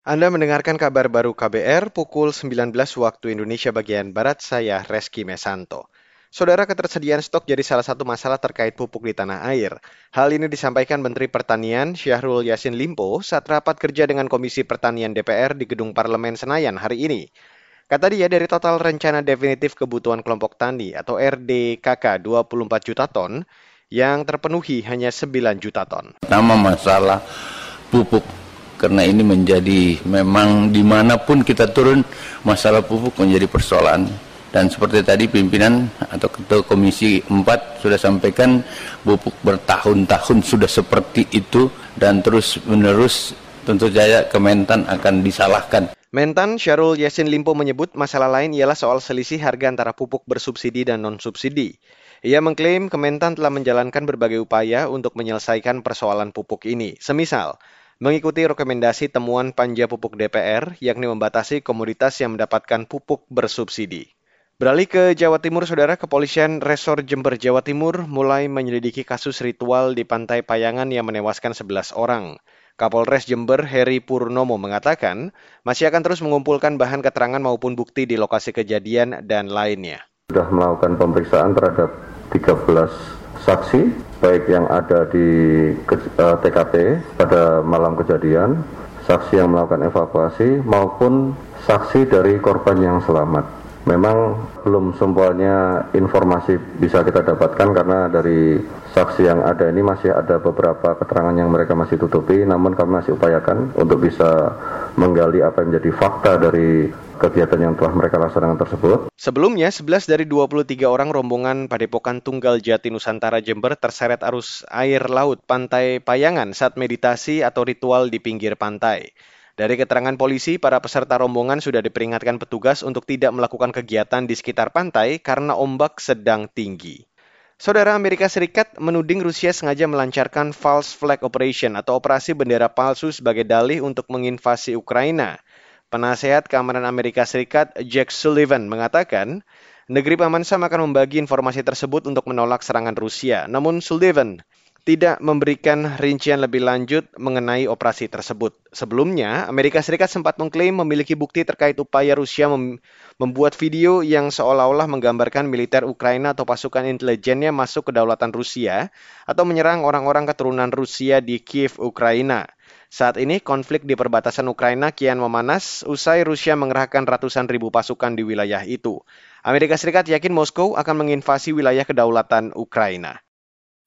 Anda mendengarkan kabar baru KBR pukul 19 waktu Indonesia bagian Barat, saya Reski Mesanto. Saudara ketersediaan stok jadi salah satu masalah terkait pupuk di tanah air. Hal ini disampaikan Menteri Pertanian Syahrul Yassin Limpo saat rapat kerja dengan Komisi Pertanian DPR di Gedung Parlemen Senayan hari ini. Kata dia dari total rencana definitif kebutuhan kelompok tani atau RDKK 24 juta ton, yang terpenuhi hanya 9 juta ton. Nama masalah pupuk karena ini menjadi memang di mana pun kita turun masalah pupuk menjadi persoalan dan seperti tadi pimpinan atau ketua komisi 4 sudah sampaikan pupuk bertahun-tahun sudah seperti itu dan terus menerus tentu saja Kementan akan disalahkan. Mentan Syarul Yasin Limpo menyebut masalah lain ialah soal selisih harga antara pupuk bersubsidi dan non-subsidi. Ia mengklaim Kementan telah menjalankan berbagai upaya untuk menyelesaikan persoalan pupuk ini. Semisal, mengikuti rekomendasi temuan Panja Pupuk DPR, yakni membatasi komoditas yang mendapatkan pupuk bersubsidi. Beralih ke Jawa Timur, Saudara, Kepolisian Resor Jember, Jawa Timur mulai menyelidiki kasus ritual di Pantai Payangan yang menewaskan 11 orang. Kapolres Jember Heri Purnomo mengatakan masih akan terus mengumpulkan bahan keterangan maupun bukti di lokasi kejadian dan lainnya. Sudah melakukan pemeriksaan terhadap 13 saksi baik yang ada di TKP eh, pada malam kejadian, saksi yang melakukan evakuasi maupun saksi dari korban yang selamat. Memang belum semuanya informasi bisa kita dapatkan karena dari saksi yang ada ini masih ada beberapa keterangan yang mereka masih tutupi, namun kami masih upayakan untuk bisa menggali apa yang menjadi fakta dari kegiatan yang telah mereka laksanakan tersebut. Sebelumnya, 11 dari 23 orang rombongan Padepokan Tunggal Jati Nusantara Jember terseret arus air laut pantai Payangan saat meditasi atau ritual di pinggir pantai. Dari keterangan polisi, para peserta rombongan sudah diperingatkan petugas untuk tidak melakukan kegiatan di sekitar pantai karena ombak sedang tinggi. Saudara Amerika Serikat menuding Rusia sengaja melancarkan false flag operation atau operasi bendera palsu sebagai dalih untuk menginvasi Ukraina. Penasehat Keamanan Amerika Serikat Jack Sullivan mengatakan, negeri Paman Sam akan membagi informasi tersebut untuk menolak serangan Rusia. Namun Sullivan tidak memberikan rincian lebih lanjut mengenai operasi tersebut. Sebelumnya, Amerika Serikat sempat mengklaim memiliki bukti terkait upaya Rusia mem membuat video yang seolah-olah menggambarkan militer Ukraina atau pasukan intelijennya masuk ke daulatan Rusia atau menyerang orang-orang keturunan Rusia di Kiev, Ukraina. Saat ini konflik di perbatasan Ukraina kian memanas usai Rusia mengerahkan ratusan ribu pasukan di wilayah itu. Amerika Serikat yakin Moskow akan menginvasi wilayah kedaulatan Ukraina.